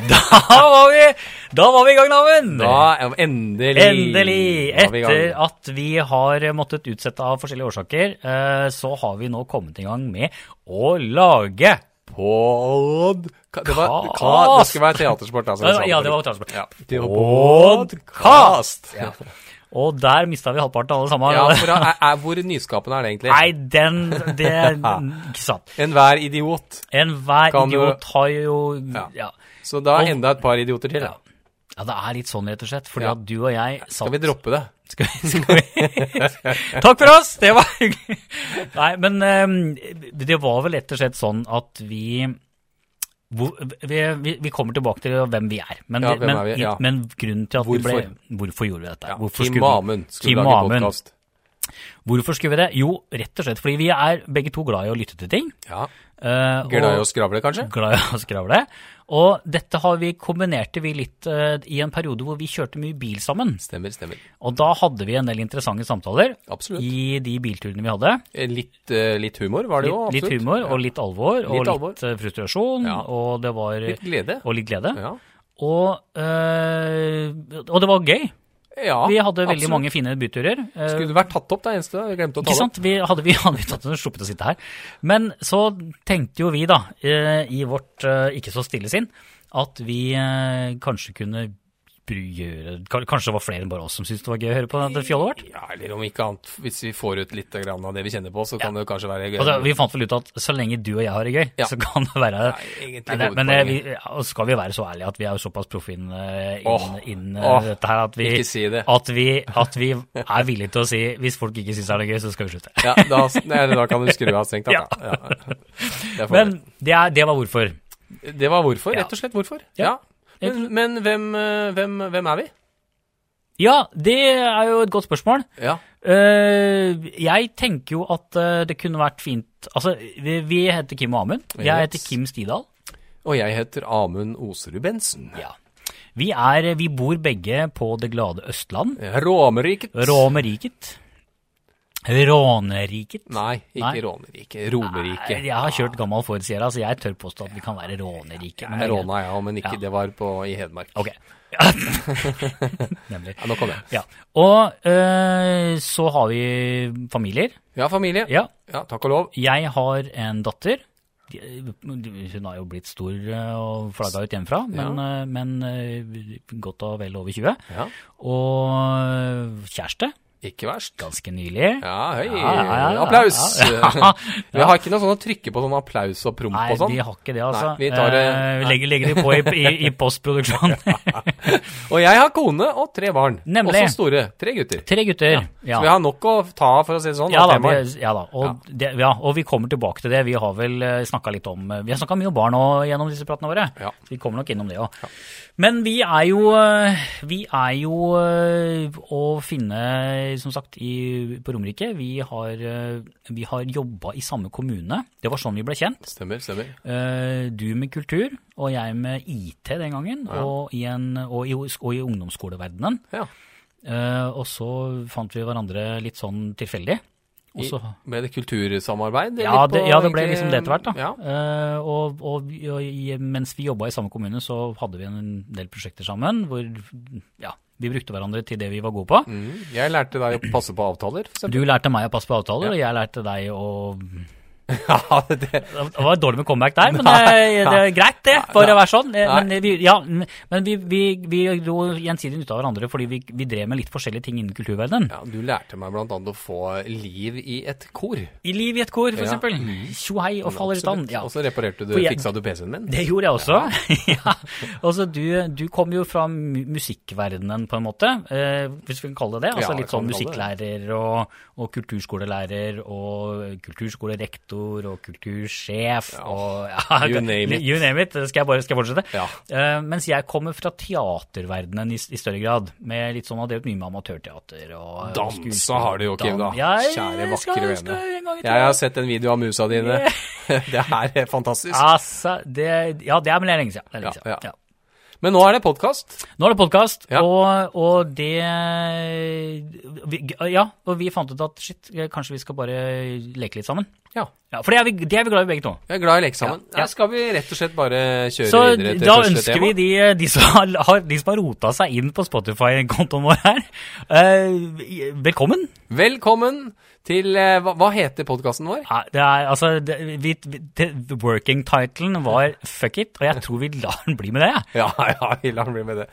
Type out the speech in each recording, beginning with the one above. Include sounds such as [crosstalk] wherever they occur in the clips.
[laughs] da var vi, da var vi i gang, Naven! Da, endelig. Endelig! Er. Etter at vi har måttet utsette av forskjellige årsaker, eh, så har vi nå kommet i gang med å lage Podkast! Det, var, det skal være teatersport, altså. Ja, det var teatersport. Ja. Podcast! Ja. Og der mista vi halvparten av alle sammen. Ja, for er, er, hvor nyskapende er det egentlig? Nei, den Det [laughs] Ikke sant. Enhver idiot. Enhver idiot har jo Ja. ja. Så da Og- enda et par idioter til. Ja. ja, det er litt sånn, rett og slett. Fordi Ja. at du og jeg satt Skal vi droppe det? Skal vi, skal vi? [laughs] Takk for oss! Det var hyggelig. Nei, men ehm, det var vel rett og slett sånn at vi vi, vi, kommer tilbake til hvem vi er. Men, Ja, men, er vi? Ja. men grunnen til at vi ble Hvorfor gjorde vi dette? Ja. Hvorfor Amund skulle lage podkast. Hvorfor skulle vi det? Jo, rett og slett fordi vi er begge to glad i å lytte til ting. Ja. eh, Glad i å skravle, kanskje? glad i å skravle. Og dette har vi kombinerte vi litt eh, i en periode hvor vi kjørte mye bil sammen. Stemmer, stemmer. Og da hadde vi en del interessante samtaler Absolutt. i de bilturene vi hadde. Eh, Litt, litt humor var det jo, Litt, litt humor og litt alvor og Litt litt alvor. frustrasjon Ja. og det var Litt glede. og litt glede. Ja. Og, og det var gøy. Ja Vi hadde veldig absolutt. mange fine byturer. Eh, Skulle det vært tatt opp, det eneste jeg glemte å ta Ikke det opp. Vi hadde, vi hadde tatt en sluppet å sitte her. Men så tenkte jo vi da, eh, i vårt eh, ikke så stille sinn, at vi eh, kanskje kunne gjøre Kanskje det var flere enn bare oss som syntes det var gøy å høre på det fjollet vårt? Ja, eller om ikke annet, hvis vi får ut litt grann av det vi kjenner på, så kan det kanskje være gøy. Altså, vi fant vel ut at så lenge du og jeg har det gøy, Ja. så kan det være Nei, det- men vi, skal vi være så ærlige at vi er jo såpass proffe inn, eh, inn, inn eh, åh, dette her at vi, si det. at, vi, at vi er villige til å si hvis folk ikke syns det er gøy, så skal vi slutte. Ja, da, da kan du skru av strengt tatt. Ja. Men det, er, det var hvorfor. det var hvorfor, rett og slett hvorfor. Ja. Ja. Men, men hvem, eh, hvem, hvem er vi? Ja, det er jo et godt spørsmål. Ja. Eh, jeg tenker jo at eh, det kunne vært fint Altså, vi, heter Kim og Amund. Jeg heter Kim Stidal. Og jeg heter Amund Oserud Bensen. Ja. Vi, er, vi bor begge på det glade Østland. Romeriket. Råmeriket. Råneriket. Nei, ikke Nei. råneriket. Romerike. Jeg har kjørt gammel Ford Sierra, så jeg tør påstå at vi kan være rånerike. men det Jeg råna, ja, men ikke Ja. det var på, i Hedmark. Ok. [laughs] Nemlig. Ja, nå kom jeg. Ja. Og øh, så har vi familier. Ja, familie. Ja. Ja, takk og lov. Jeg har en datter. Hun har jo blitt stor eh, og flagga ut hjemmefra, men, ja. men eh, godt og vel over 20. Ja. Og kjæreste. Ikke verst. Ganske nylig. Ja, høy. Ja, ja, ja. Applaus. [laughs] Vi har ikke noe sånn å trykke på sånn applaus og promp Nei, og sånn. Nei, vi har ikke det, altså. Nei, vi tar Eh, vi legger, legger det på i, i, i postproduksjon. [laughs] Og jeg har kone og tre barn. Nemlig. Også store. Tre gutter. Tre gutter. Ja. Så vi har nok å ta av, for å si det sånn. Ja da, vi, ja da. Og, Det, ja, og vi kommer tilbake til det. Vi har vel snakka litt om Vi har snakka mye om barn nå gjennom disse pratene våre. Ja. Vi kommer nok innom det òg. Men vi er jo eh, Vi er jo eh, å finne, som sagt, i, på Romerike. Vi har, eh, vi har jobba i samme kommune. Det var sånn vi ble kjent. Stemmer, stemmer. Du med kultur, og jeg med IT den gangen. Og, i en, og, i, og i ungdomsskoleverdenen. Ja. Og så fant vi hverandre litt sånn tilfeldig. Og I, med det kultursamarbeid? ja det, ja, det ble egentlig- liksom det etter hvert, da. Ja. Uh, og og, og mens vi jobba i samme kommune, så hadde vi en del prosjekter sammen hvor ja, vi brukte hverandre til det vi var gode på. Mm. Jeg lærte deg å passe på avtaler. Du lærte meg å passe på avtaler, og jeg lærte deg å [laughs] ja, det, Det var dårlig med comeback der, men [laughs] det, det er greit, det, for å være sånn. Eh, Men, vi, ja, men vi, vi, vi dro gjensidig ut av hverandre fordi vi, vi drev med litt forskjellige ting innen kulturverdenen. ja, du lærte meg annet å få liv i et kor. I Liv i et kor, for Ja. eksempel. Tjo hei og faller i stand. Ja. Og så reparerte du, jeg- fiksa du PC-en min. Det gjorde jeg også. Ja. [laughs] Altså, du, du kom jo fra musikkverdenen, på en måte, eh, hvis vi kan kalle det det. Altså Ja, litt sånn musikklærer og, og kulturskolelærer og kulturskolerektor og kultursjef og [laughs] ja, You name. You name it. Skal jeg bare skal jeg fortsette? Ja. Uh, mens jeg kommer fra teaterverdenen i, i større grad, med litt sånn har drevet mye med amatørteater og og. Dansa har du jo, Kim, da. Jeg Kjære, vakre vene. Jeg, Jeg har sett en video av musa dine. Det [laughs] er fantastisk. Altså, det, ja, det er vel lenge siden. Det er lenge Ja, siden. ja. Ja. Men nå er det podkast. Nå er det podkast, Ja. og, og det vi, Ja, og vi fant ut at shit, kanskje vi skal bare leke litt sammen. Ja. Ja, For det er vi, det er vi glad i begge to. Vi er glad i å leke sammen. Ja, ja. Her skal vi rett og slett bare kjøre Så videre til da ønsker vi de, de, som har, de som har rota seg inn på Spotify-kontoen vår her, uh, velkommen. Velkommen til uh, hva, hva heter podkasten vår? Ja, det er, altså, det, vi, vi, det, working titlen var Fuck it, og jeg tror vi lar den bli med det. jeg. Ja, [laughs] ja, vi lar den bli med det.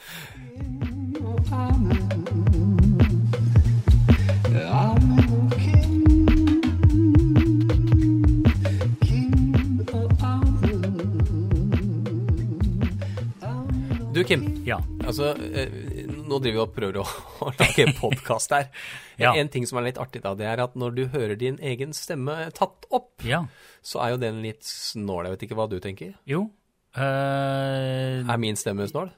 Du, Kim. Ja. Altså, eh, nå driver vi og prøver å, [laughs] å lage podkast her. [laughs] Ja. En ting som er litt artig, da, det er at når du hører din egen stemme tatt opp, ja. så er jo den litt snål. Jeg vet ikke hva du tenker. Jo. Uh... Er min stemme snål?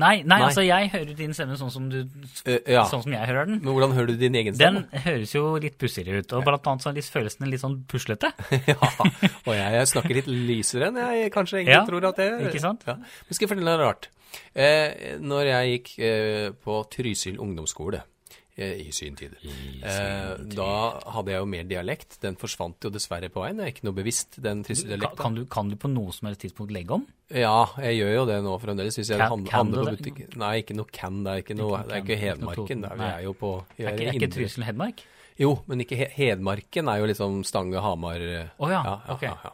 nei, nei, Nei. altså jeg hører din stemme sånn som, du, uh, ja. sånn som jeg hører den. Men hvordan hører du din egen stemme? Den høres jo litt pussigere ut, og blant annet så er føles den litt sånn puslete. [laughs] ja, og jeg, jeg snakker litt lysere enn jeg kanskje egentlig Ja, tror at jeg gjør. ikke sant? Ja. Men skal jeg fortelle deg noe rart. Eh, når jeg gikk eh, på Trysil ungdomsskole eh, i sin tid, eh, da hadde jeg jo mer dialekt. Den forsvant jo dessverre på veien. Jeg er ikke noe bevisst den Trysil-dialekten. kan, du, kan du på noe som helst tidspunkt legge om? Ja, jeg gjør jo det nå fremdeles. Hvis jeg Kan- handler, du på det? butikk. Nei, ikke noe can. Det er ikke noe, det er ikke can, Hedmarken. Det er, Vi er jo på vi Er ikke, er ikke Trysil Hedmark? Jo, men ikke He Hedmarken er jo liksom Stange, Hamar Å Å ja, ok. ja, ja.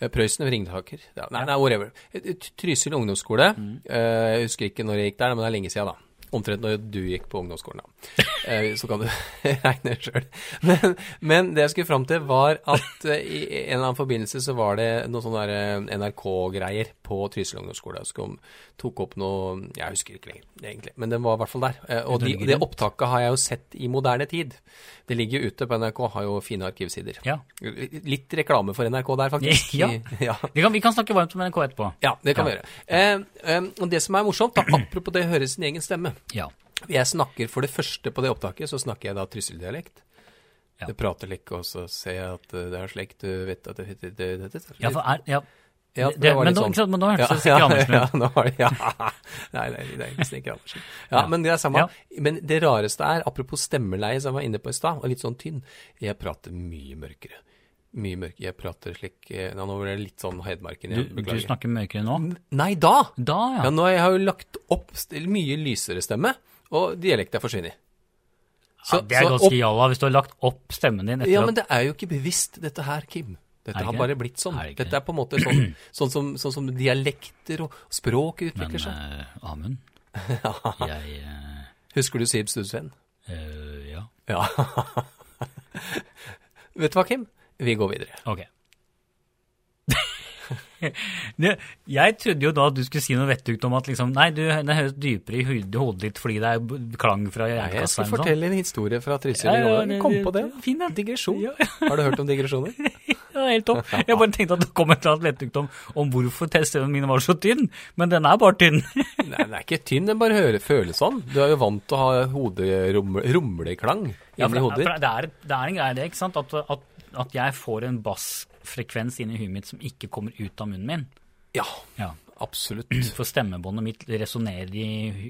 Eh, Prøysen og Ringtaker. Ja, nei, nei, whatever. Eh, eh, Trysil ungdomsskole. Mm. Uh, Jeg husker ikke når jeg gikk der, men det er lenge siden, da. Omtrent når du gikk på ungdomsskolen, da. Eh, Så kan du [laughs] regne sjøl. Men, men det jeg skulle fram til, var at eh, i en eller annen forbindelse så var det noen sånne eh, NRK-greier på Trysil ungdomsskole. Som tok opp noe Jeg husker ikke lenger, egentlig. Men den var i hvert fall der. Og de, det opptaket har jeg jo sett i moderne tid. Det ligger jo ute på NRK, har jo fine arkivsider. Ja. Litt reklame for NRK der, faktisk. [laughs] Ja. [laughs] ja. Vi kan, vi kan snakke varmt om NRK etterpå. Ja, det kan vi gjøre. Eh, eh, og det som er morsomt, da, apropos det å høre sin egen stemme Ja. Jeg snakker for det første på det opptaket, så snakker jeg da trysseldialekt. Ja. Det prater litt, og så ser jeg at eh, det er slik du vet at det, det, det, det, ja, for er, ja. Ja, det, men, nå, sånn. ikke sant, men nå hørtes det Stikke Andersen ut. ja. [laughs] [laughs] Nei, nei, det er ikke Andersen. Ja, men det er samme. Men det rareste er, apropos stemmeleie som jeg var inne på i stad, og litt sånn tynn, jeg prater mye mørkere. Mye mørkere. Jeg prater slik eh, Nå ble det litt sånn Hedmarken Du, du snakker mørkere nå? Nei, da! Da, Ja, ja. nå har jeg jo lagt opp mye lysere stemme, og dialekt er forsvunnet. ja det er så ganske jalla hvis du har lagt opp stemmen din etter Ja, men det er jo ikke bevisst, dette her, Kim. Dette har bare blitt sånn. Er Dette er på en måte sånn, [clears throat] sånn, som, sånn som dialekter og språk utvikler seg. eh, Amund, [laughs] jeg uh, Husker du Sib Studsveen? Uh, Ja, Ja. [laughs] Vet du hva, Kim? Vi går videre. ok. [laughs] Jeg trodde jo da at du skulle si noe vettugt om at liksom, nei, du, det høres dypere i hodet ditt fordi det er klang fra Nei, jeg skal fortelle en historie fra Trysil i går. kom på det. det- fin, ja. Digresjon. Ja. [laughs] Har du hørt om digresjoner? [laughs] Ja, helt topp. Jeg bare tenkte at det kom et eller annet vettugt om, om hvorfor teststemmen min var så tynn, men den er bare tynn. Nei, den er ikke tynn, den bare hører, føles sånn. Du er jo vant til å ha hoderumleklang Ja, inni for, hodet ditt. det, er, det er en greie det, ikke sant? At, at, at jeg får en bassfrekvens inni huet mitt som ikke kommer ut av munnen min. Ja, Ja. absolutt. [clears throat] For stemmebåndet mitt resonnerer i,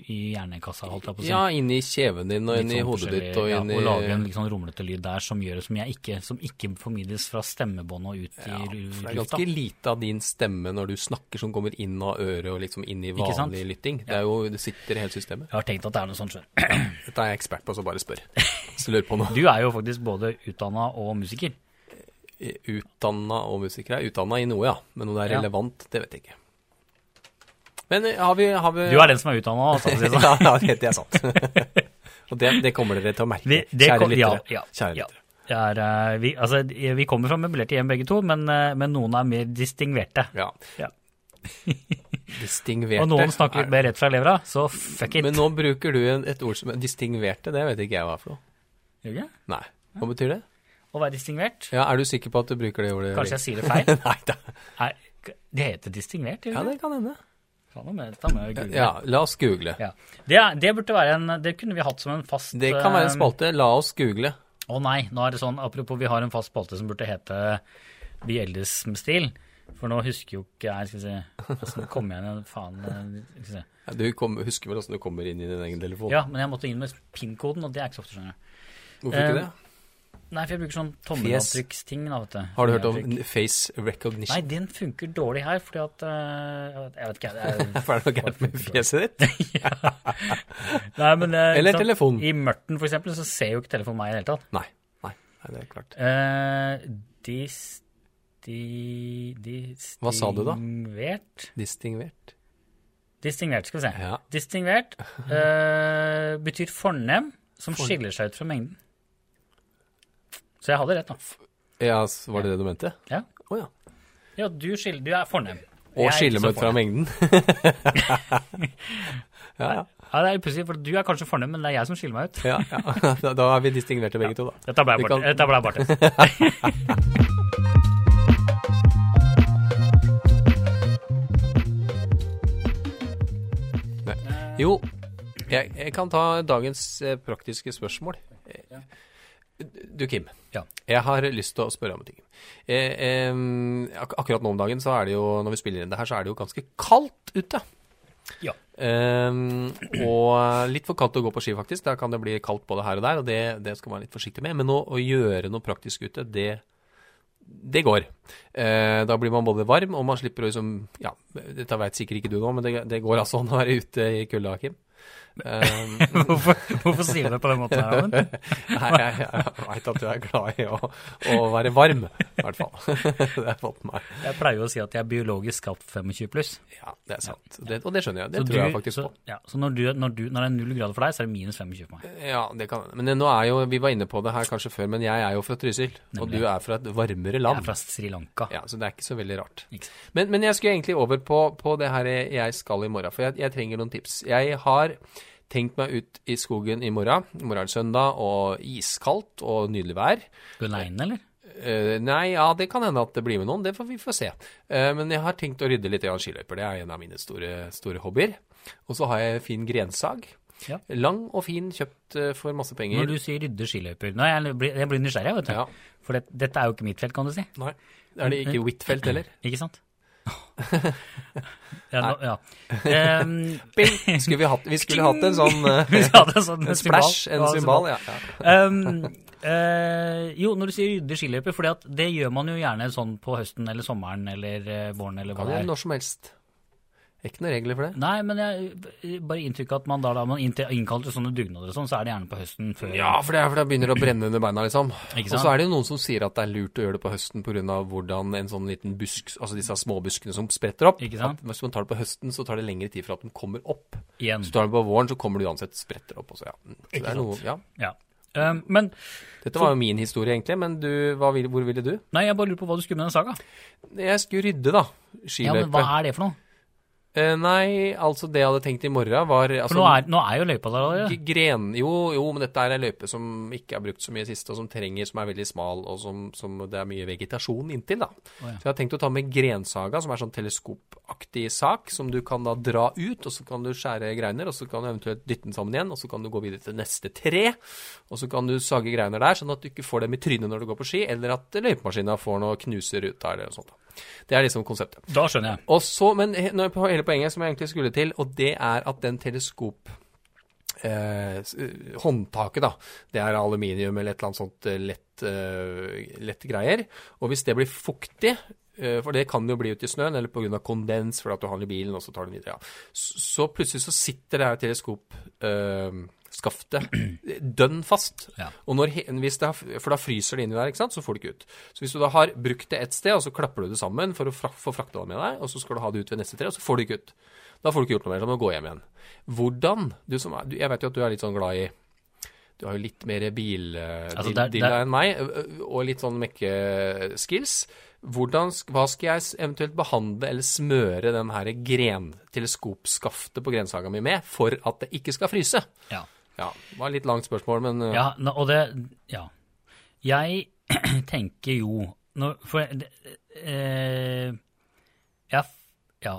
i hjernekassa, holdt jeg på å si. Ja, inni kjeven din og inn inni sånn hodet ditt og ja, inni Og lager en sånn rumlete lyd der som gjør det som, ikke, som ikke formidles fra stemmebåndet og ut Ja, i lufta. det er ganske lite av din stemme når du snakker som kommer inn av øret og liksom inn i vanlig lytting. Det er jo, det sitter i hele systemet. Jeg har tenkt at det er noe sånt, skjønner Dette er jeg ekspert på, så bare spør. [laughs] Så lurer på noe. du. er jo faktisk både utdanna og musiker. Utdanna og musikere er utdanna i noe, ja. Men om det er relevant, det vet jeg ikke. Men eh, har vi, har vi Du er den som er utdanna, altså. si det [laughs] sånn. ja, ja, det er sant. [laughs] og det, det kommer dere til å merke, Vi, det kjære lyttere. Ja, ja, Kjære lyttere. Det er, eh, vi, altså, vi kommer fra møblerte hjem begge to, men, eh, men noen er mer distingverte. Ja. Ja. [laughs] Distingverte. Og noen snakker litt mer rett fra levra, så fuck it. Men nå bruker du en, et ord som er distingverte, det vet ikke jeg hva er for noe. Gjør du ikke? Nei. Hva betyr det? Å være distingvert? Ja, Er du sikker på at du bruker det ordet? Kanskje jeg sier det feil? [laughs] Nei, da. Er, det heter distingvert, Ja, det? kan hende. Ja, la oss google. Ja. Det, det burde være en Det kunne vi hatt som en fast Det kan være en eh, spalte. La oss google. Å nei, nå er det sånn, apropos vi har en fast spalte som burde hete Vi eldes med stil. For nå husker jo ikke jeg Skal si, se Åssen kom jeg igjen? Faen. eh, vi. Ja, Du kom, husker vel åssen du kommer inn i din egen telefon? Ja, men jeg måtte inn med PIN-koden, og det er ikke så ofte, skjønner jeg. Hvorfor ikke Eh, det? Nei, for jeg bruker sånn tommelavtrykksting. Har du hørt om face recognition? Nei, den funker dårlig her, fordi at uh, Jeg vet ikke, Hvorfor [laughs] er det noe gærent med [laughs] fjeset ditt? Nei, men uh, Eller sant, telefon. I mørten, for eksempel, så ser jo ikke telefonen meg i det hele tatt. Nei. Nei, nei det er klart. Uh, dis... Di, distingvert Hva sa du da? Distingvert? Distingvert. Skal vi se. Ja. Distingvert uh, [laughs] betyr fornem som skiller seg ut fra mengden. Så jeg hadde rett, da. Ja, var det det du mente? Ja, Oh, ja. ja du, skiller, du er fornem. Og Jeg er skille ikke så meg ut fra mengden. [laughs] ja, ja. Ja, det er pussig, for du er kanskje fornem, men det er jeg som skiller meg ut. ja, ja. [laughs] Da, da er vi distingverte begge to, da. Dette ble bare kan- ble. [laughs] Jo, jeg, jeg kan ta dagens eh, praktiske spørsmål. Du, Kim. Ja. Jeg har lyst til å spørre om en ting. Eh, eh, ak akkurat nå om dagen, så er det jo, når vi spiller inn det her, så er det jo ganske kaldt ute. Ja. Eh, og litt for kaldt å gå på ski, faktisk. Da kan det bli kaldt både her og der, og det, det skal man være litt forsiktig med. Men å, å gjøre noe praktisk ute, det, det går. Eh, da blir man både varm, og man slipper å liksom Ja, dette veit sikkert ikke du nå, men det, det går altså an å være ute i kulda, Kim. Um, [laughs] Hvorfor, hvorfor sier du det på den måten her, Amund? [laughs] Nei, jeg, jeg veit at du er glad i å, å være varm, i hvert fall. [laughs] det har fått meg. Jeg pleier jo å si at jeg er biologisk skapt 25 pluss. Ja, det er sant. Det, og det skjønner jeg. Det Så tror jeg faktisk så, på. Ja, så når, du, når, du, når det er null grader for deg, så er det minus 25 for meg. Ja, det kan Men nå er jo Vi var inne på det her kanskje før, men jeg er jo fra Trysil. Og du er fra et varmere land. Jeg er fra Sri Lanka. Ja, Så det er ikke så veldig rart. Men, men jeg skulle egentlig over på, på det her jeg skal i morgen, for jeg, jeg trenger noen tips. Jeg har tenkt meg ut i skogen i morgen. I morgen er det søndag, og iskaldt og nydelig vær. Du aleine, eller? Uh, nei, ja, det kan hende at det blir med noen. Det får vi få se. Uh, men jeg har tenkt å rydde litt skiløyper. Det er en av mine store, store hobbyer. Og så har jeg fin grensag. Ja. Lang og fin, kjøpt eh, for masse penger. Når du sier rydde skiløyper Nå, jeg blir, jeg blir nysgjerrig, vet du. Ja. For det, dette er jo ikke mitt felt, kan du si. Nei. Er det ikke Huitfeldt heller? [clears throat] Ikke sant? [laughs] ja, nå, ja. [laughs] Skulle vi, hatt, vi skulle hatt en sånn [laughs] eh, vi hatt en sånn en splash, en symbol. Ja, ja. Um, uh, jo, når du sier rydde skiløyper, for det gjør man jo gjerne sånn på høsten eller sommeren eller eh, våren eller hva det er. når som helst. Det er ikke noen regler for det. Nei, men jeg bare inntrykk at man da, da man innkaller til sånne dugnader og sånn, så er det gjerne på høsten før Ja, for det er for det begynner å brenne under beina, liksom. Ikke Og så er det jo noen som sier at det er lurt å gjøre det på høsten pga. hvordan en sånn liten busk, altså disse småbuskene som spretter opp Ikke sant? Hvis man tar det på høsten, så tar det lengre tid for at den kommer opp. igjen. Så tar den på våren, så kommer det uansett spretter opp. Også, ja. Så det Ikke sant? noe, ja. Ja. Um, men Dette var jo min historie, egentlig, men du, vil- hvor ville du? nei, jeg bare lurer på hva du skulle med den saga. Jeg skulle rydde, da. Ja, men hva er det for noe? Eh, nei, altså det jeg hadde tenkt i morgen, var For altså, nå er, nå er jo løypa der allerede. Gren, jo, jo, men dette er en løype som ikke er brukt så mye i siste, og som trenger, som er veldig smal, og som, som det er mye vegetasjon inntil, da. Oh, ja. Så jeg har tenkt å ta med grensaga, som er sånn teleskopaktig sak, som du kan da dra ut, og så kan du skjære greiner, og så kan du eventuelt dytte den sammen igjen, og så kan du gå videre til neste tre, og så kan du sage greiner der, sånn at du ikke får dem i trynet når du går på ski, eller at løypemaskina får noe knuser ut av, eller noe sånt. da. Det er liksom konseptet. Da skjønner jeg. Og så, men hele poenget som jeg egentlig skulle til, og det er at den teleskop eh, eh, håndtaket, da, det er aluminium eller et eller annet sånt eh, lett, eh, lett greier. Og hvis det blir fuktig, eh, for det kan jo bli ute i snøen, eller pga. kondens fordi at du har den i bilen, og så tar du den videre, ja. Så, plutselig så sitter det her teleskopskaftet dønn fast. Ja. Og når, hvis det har, for da fryser det inni der, ikke sant, så får du ikke ut. Så hvis du da har brukt det ett sted, og så klapper du det sammen for å fra, få frakta det med deg, og så skal du ha det ut ved neste tre, og så får du ikke ut. Da får du ikke gjort noe mer, så må du gå hjem igjen. Hvordan, du som er, jeg vet jo at du er litt sånn glad i du har jo litt mer Altså, bil-dilla det er- enn meg, og litt sånn mekke-skills. Hvordan, hva skal jeg eventuelt behandle eller smøre den her grenteleskopskaftet på grensaga mi med, for at det ikke skal fryse? Ja. Ja, det var et litt langt spørsmål, men ø, Ja, og det Ja. Jeg [clears throat] tenker jo For eh, Ja. ja.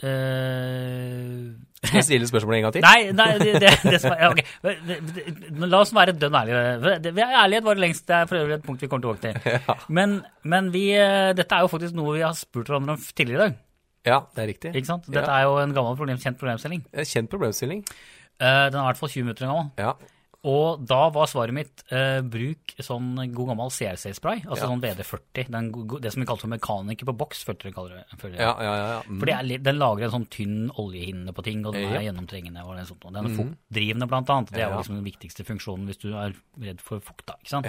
Eh, Skal jeg stille spørsmålet en gang til? Nei, nei det, det, det som er, ja, ok. Det, det, la oss være dønn ærlige. Ærlighet var det lengst. Det er for øvrig et punkt vi kommer tilbake til. [laughs] Men, men vi, eh, dette er jo faktisk noe vi har spurt hverandre om tidligere i dag. Ja, det er riktig. Ikke sant? Dette Ja. er jo en gammel problem, kjent problemstilling. Kjent problemstilling. Eh, Den er i hvert fall 20 minutter gammel. Ja. Og da var svaret mitt eh, bruk sånn god gammel CRC-spray, altså Ja. sånn VD40. Den, det som vi kalte for mekaniker på boks, følte dere kaller det. føler jeg. Ja, ja, ja. ja. Mm. For det litt- den lager en sånn tynn oljehinne på ting, og den er gjennomtrengende. og sånt. Og Den er fuktdrivende, blant annet. Det er jo liksom den viktigste funksjonen hvis du er redd for fukt. da, ikke sant?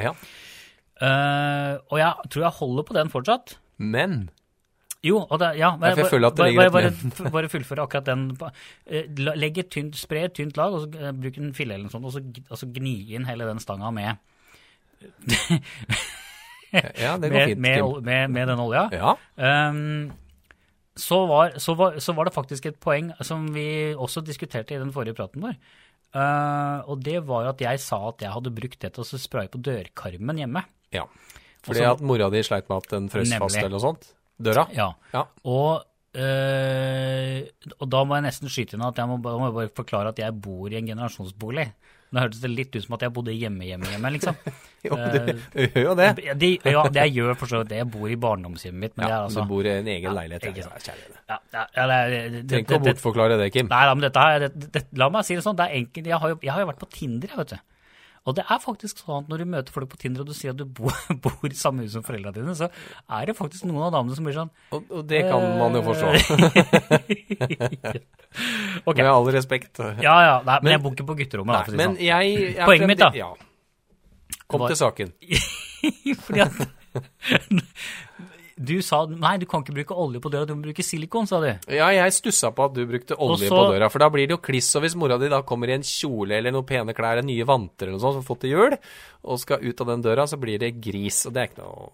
Eh, og jeg tror jeg holder på den fortsatt. Men Jo, og det, ja, Men, jeg føler at det ligger bare, bare, bare fullføre akkurat den. Eh, Legg et tynt, spre et tynt lag, og så eh, bruk en fille eller noe sånt, og så, og så gni inn hele den stanga med, Ja, det går med, fint, med, med, med den olja. Ja. Um, så, var, så, var, så var det faktisk et poeng som vi også diskuterte i den forrige praten vår. Uh, og det var jo at jeg sa at jeg hadde brukt det til å spraye på dørkarmen hjemme. ja. Fordi Også, at mora di sleit med at den frøs fast eller noe sånt? Døra? Ja. Ja. Og, øh, og da må jeg nesten skyte inn at jeg må, må bare forklare at jeg bor i en generasjonsbolig. Nå hørtes det litt ut som at jeg bodde hjemme, hjemme, hjemme, liksom. [laughs] Jo, Eh, du [laughs] gjør jo det. De, ja, det jeg gjør for så vidt det. Jeg bor i barndomshjemmet mitt, men det er altså Du bor i en egen leilighet. Ja, sant. kjære ja, ja, ja, det, det, Trenger ikke å det- det- bortforklare det, Kim. Nei da, men dette her, det, det, la meg si det sånn, det er enkelt. Jeg har jo, jeg har jo vært på Tinder, jeg, vet du. Og det er faktisk sånn at når du møter folk på Tinder og du sier at du bor, [laughs] bor i samme hus som foreldrene dine, så er det faktisk noen av damene som blir sånn Og, og det kan man jo forstå. [laughs] [laughs] okay. Med all respekt. ja ja, nei, men Men- jeg bor ikke på gutterommet. da, Nei, å si men sånn. jeg, jeg Poenget mitt, da. Ja. Kom Var- til saken. Fordi at Du sa nei, du kan ikke bruke olje på døra, du må bruke silikon, sa du. Ja, jeg stussa på at du brukte olje så- på døra, for da blir det jo kliss. Og hvis mora di da kommer i en kjole eller noen pene klær, eller nye vanter eller noe sånt, som fått til jul, og skal ut av den døra, så blir det gris. Og det er ikke noe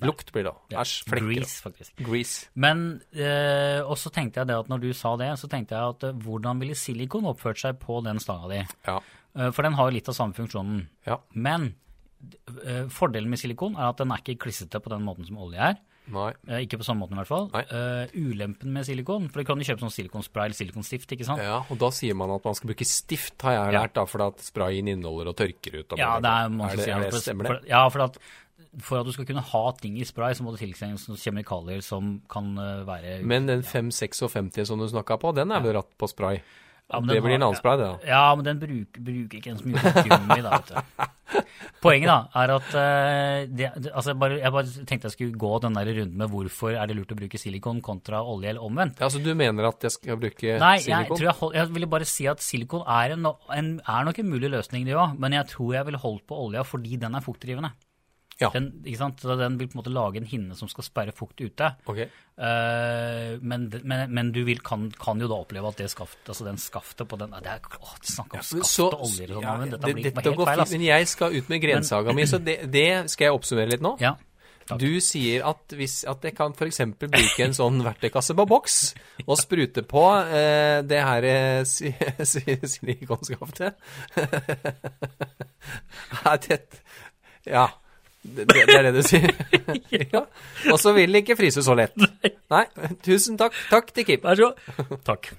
Lukt blir det òg. Ja, Æsj. Flekker. Grease, faktisk. Grease. Men eh, Og så tenkte jeg det at når du sa det, så tenkte jeg at eh, hvordan ville silikon oppført seg på den stanga di? Ja. Eh, for den har jo litt av samme funksjonen. Ja. Men eh, fordelen med silikon er at den er ikke klissete på den måten som olje er. Nei. Eh, ikke på samme måten i hvert fall. Eh, ulempen med silikon, for du kan jo kjøpe sånn silikonspray eller silikonstift, ikke sant? Ja, og da sier man at man skal bruke stift, har jeg lært, da, for at sprayen inneholder og tørker ut. Og Ja, det er, man er det, er det, stemmer for. Ja, for at, for at du skal kunne ha ting i spray, så må det tilsendes noen kjemikalier som kan eh, være Men den 556 som du snakka på, den er vel ratt på spray? Ja, det blir en annen spray, det da. Ja, men den bruker, bruker ikke en så mye gummi, da, vet du. Poenget da, er at uh, det, altså jeg, bare, jeg bare tenkte jeg skulle gå den der runden med hvorfor er det lurt å bruke silikon kontra olje, eller omvendt. Ja, Så du mener at jeg skal bruke Nei, jeg, silikon? tror jeg, hold, jeg ville bare si at silikon er, en, en, er nok en mulig løsning, det òg, men jeg tror jeg ville holdt på olja fordi den er fuktdrivende. Ja. Den, ikke sant? Så den vil på en måte lage en hinne som skal sperre fukt ute. Okay. Uh, men, men, men du vil, kan, kan jo da oppleve at det skaft, altså den skaftet på den det er, å, Snakk om skaft Så- og oljer og sånn, ja, men dette det- blir dette helt går feil. Altså. Men jeg skal ut med grensaga mi, så det, det skal jeg oppsummere litt nå. Ja, takk. Du sier at, hvis, at jeg kan f.eks. bruke en sånn verktøykasse på boks og sprute på eh, det her eh, si, [laughs] si, silikonskaftet. [laughs] er det Ja. Det, det det er det du sier? [laughs] ja. Og så vil det ikke fryse så lett. Nei, tusen takk. Takk til Kim. Vær så god. Takk.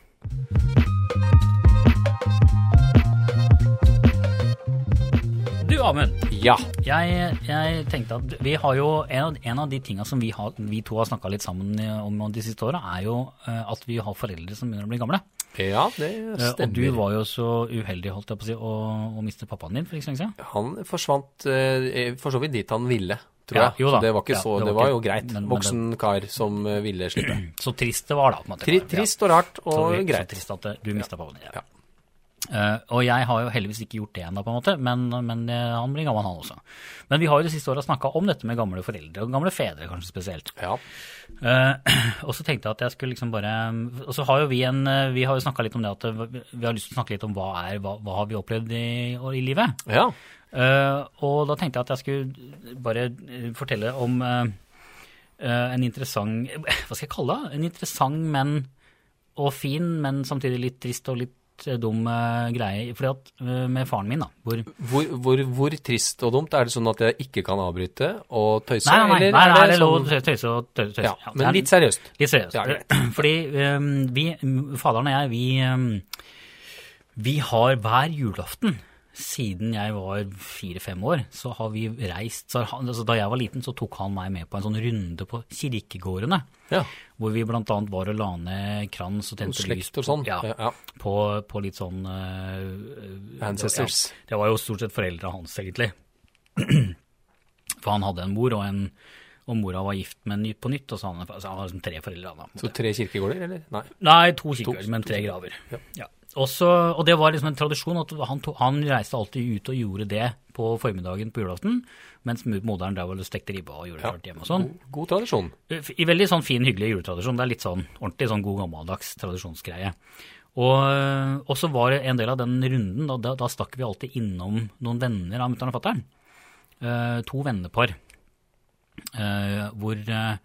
Du, Amund. Ja. Jeg, jeg tenkte at vi har jo En av, en av de tinga som vi, har, vi to har snakka litt sammen om de siste åra, er jo eh, at vi har foreldre som begynner å bli gamle. Ja, det stemmer. Og du var jo så uheldig holdt jeg på å si, å, å miste pappaen din for ikke så lenge siden. Han forsvant eh, for så vidt dit han ville, tror Ja, jeg. jo da. Så det var ikke Ja, så, det det var var ikke- jo greit. men- men det, kar som eh, ville slippe. [clears throat] Så trist det var, da. Tri, trist og rart og så greit. trist at du mista pappaen din. Ja. Eh, og jeg har jo heldigvis ikke gjort det ennå, på en måte, men, men eh, han blir gammel, han også. Men vi har jo de siste åra snakka om dette med gamle foreldre, og gamle fedre kanskje spesielt. Ja. Uh, [clears throat] og så tenkte jeg at jeg skulle liksom bare Og så har jo vi en Vi har jo snakka litt om det at vi har lyst til å snakke litt om hva er hva, hva har vi opplevd i, i livet. ja. Og da tenkte jeg at jeg skulle bare fortelle om en interessant Hva skal jeg kalle det? En interessant, men og fin, men samtidig litt trist og litt eh, dum eh, greie. fordi at eh, med faren min, da hvor Hvor, hvor, hvor trist og dumt? Er det sånn at jeg ikke kan avbryte og tøyse? Nei, nei, nei, eller nei, nei det er lov å sånn- tøyse og tøyse. tøyse. Ja, Ja, men er litt seriøst. Litt seriøst. Ja. [clears throat] Fordi um, vi, faderen og jeg, vi, um, vi har hver julaften siden jeg var fire-fem år, så har vi reist så han, altså Da jeg var liten, så tok han meg med på en sånn runde på kirkegårdene. Ja. Hvor vi annet var og la ned krans og tente lys på, og sånn. Ja, Ja, ja. på, på litt sånn uh, Ancestors. Ja, det var jo stort sett foreldra hans, egentlig. [clears throat] For han hadde en mor, og, en, og mora var gift med ny på nytt, og så han, så han var liksom tre foreldre. Da. Så tre kirkegårder, eller? Nei. Nei, to kirkegårder, men tre graver. graver. Ja. Ja. Også, og det var liksom en tradisjon at han, to, han reiste alltid ut og gjorde det på formiddagen på julaften, mens moderen drev og stekte ribba og gjorde det klart hjemme og sånn. God, god tradisjon. I veldig sånn fin, hyggelig juletradisjon. Det er litt sånn ordentlig sånn god gammeldags tradisjonsgreie. Og, og så var det en del av den runden, da, da, da stakk vi alltid innom noen venner av mutter'n og fatter'n. Uh, to vennepar. Uh, hvor, uh,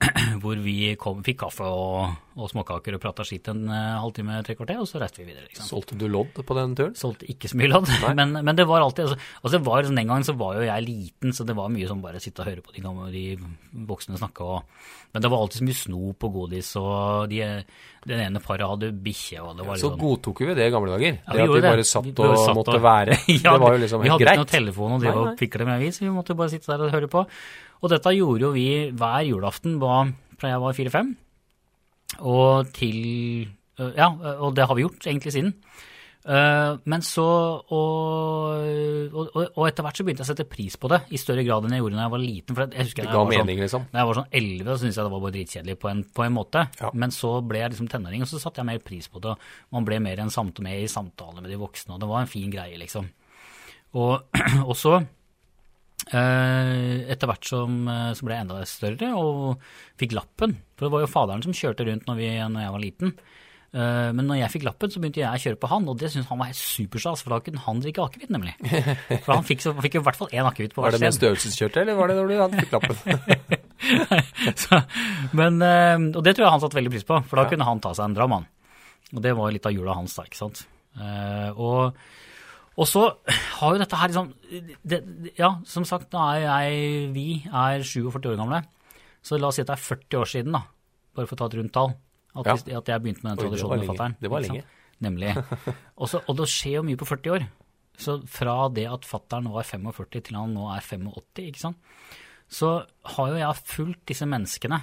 [clears throat] hvor vi kom, fikk kaffe og, og småkaker og prata skitt en eh, halvtime, tre kvarter, og så reiste vi videre. Liksom. Solgte du lodd på den turen? Solgte ikke så mye lodd, [laughs] men, men det var alltid altså, altså det var, Den gangen så var jo jeg liten, så det var mye som bare sitte og høre på de, gamle, de voksne snakke. Og, men det var alltid så mye snop og godis, og de, den ene paret hadde bikkje. og det var litt Så sånn... godtok vi det i gamle dager? Ja, det at vi bare satt og satt måtte være? [laughs] Ja, det var jo liksom greit. Vi hadde ikke greit. noe telefon og drive og pikle med avis, vi måtte bare sitte der og høre på. Og dette gjorde jo vi hver julaften da jeg var fire-fem, og til øh, Ja, og det har vi gjort egentlig siden. Eh, Men så og, og, og, etter hvert så begynte jeg å sette pris på det i større grad enn jeg gjorde da jeg var liten. For jeg husker Det ga var sånn- mening, liksom. da jeg var sånn 11, så syntes jeg det var bare dritkjedelig på en, på en måte. Ja. Men så ble jeg liksom tenåring, og så satte jeg mer pris på det. Man ble mer en samt med i samtale med de voksne, og det var en fin greie, liksom. Og, [clears throat] og så, etter hvert som eh, så ble jeg enda større og fikk lappen, for det var jo faderen som kjørte rundt når, vi, når jeg var liten. Eh, Men når jeg fikk lappen, så begynte jeg å kjøre på han, og det syntes han var helt superstas, for da kunne han drikke akevitt, nemlig. For han fikk, så, fikk jo i hvert fall én akevitt på Var det med sted. størrelseskjørte, eller var det når du fikk lappen? [laughs] så, men, eh, og det tror jeg han satte veldig pris på, for da Ja. kunne han ta seg en dram, han. Og det var jo litt av jula hans da, ikke sant. Eh, og, og så har jo dette her liksom det, Ja, som sagt, nå er jeg Vi er 47 år gamle. Så la oss si at det er 40 år siden, da. Bare for å ta et rundt tall. At, Ja. at jeg begynte med den tradisjonen med fatter'n. Det var lenge. Nemlig. Også, og det skjer jo mye på 40 år. Så fra det at fatter'n var 45 til han nå er 85, ikke sant. Så har jo jeg fulgt disse menneskene.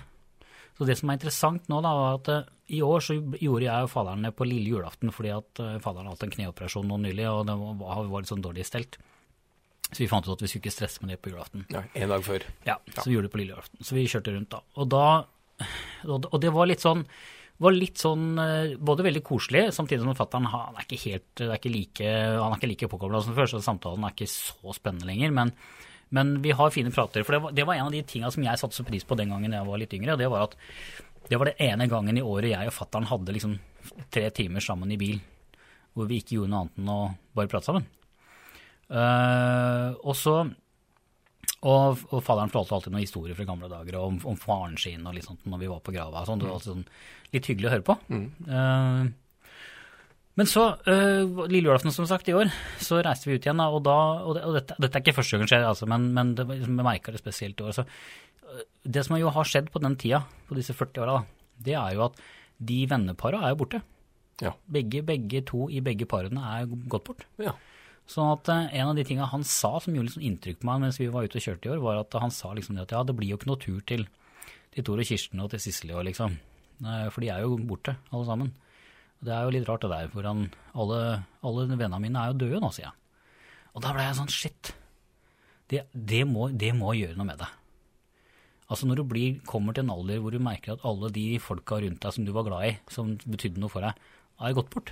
Så det som er interessant nå, da, var at eh, i år så gjorde jeg faderen det på lille julaften fordi at eh, faderen hadde hatt en kneoperasjon nå nylig, og det var, var litt sånn dårlig stelt. Så vi fant ut at vi skulle ikke stresse med det på julaften. Ja, en dag før. Ja, så vi gjorde det på lille julaften. Så vi kjørte rundt da. Og da [sighs] og det var litt sånn var litt sånn eh, både veldig koselig, samtidig som fatter'n han er ikke helt er ikke like, han er ikke like påkobla som før, så samtalen er ikke så spennende lenger. Men, men vi har fine prater. For det var, det var en av de tinga som jeg satte så pris på den gangen jeg var litt yngre. og Det var at det var det ene gangen i året jeg og fatter'n hadde liksom tre timer sammen i bil hvor vi ikke gjorde noe annet enn å bare prate sammen. Uh, og så og, og faderen fortalte alltid noen historier fra gamle dager om, om faren sin og litt sånt når vi var på grava. Sånn. Det var sånn, litt hyggelig å høre på. Eh, men så, uh, lille julaften som sagt i år, så reiste vi ut igjen. Da, og da, og, det, og dette, dette er ikke første gangen skjer, altså, men, men det, vi merka det spesielt i år. Så, øh, det som jo har skjedd på den tida, på disse 40 åra, det er jo at de vennepara er jo borte. Ja. Begge, begge to i begge parene er gått bort. ja. Sånn at eh, En av de tinga han sa som gjorde liksom inntrykk på meg mens vi var ute og kjørte i år, var at han sa liksom det at ja, det blir jo ikke noe tur til, til Tor og Kirsten og til Sissel i år, liksom. Eh, For de er jo borte, alle sammen. Det er jo litt rart det der, for han, alle, alle vennene mine er jo døde nå, sier jeg. Og da ble jeg sånn shit. Det, det, må, det må gjøre noe med deg. Altså Når du blir, kommer til en alder hvor du merker at alle de folka rundt deg som du var glad i, som betydde noe for deg, har gått bort.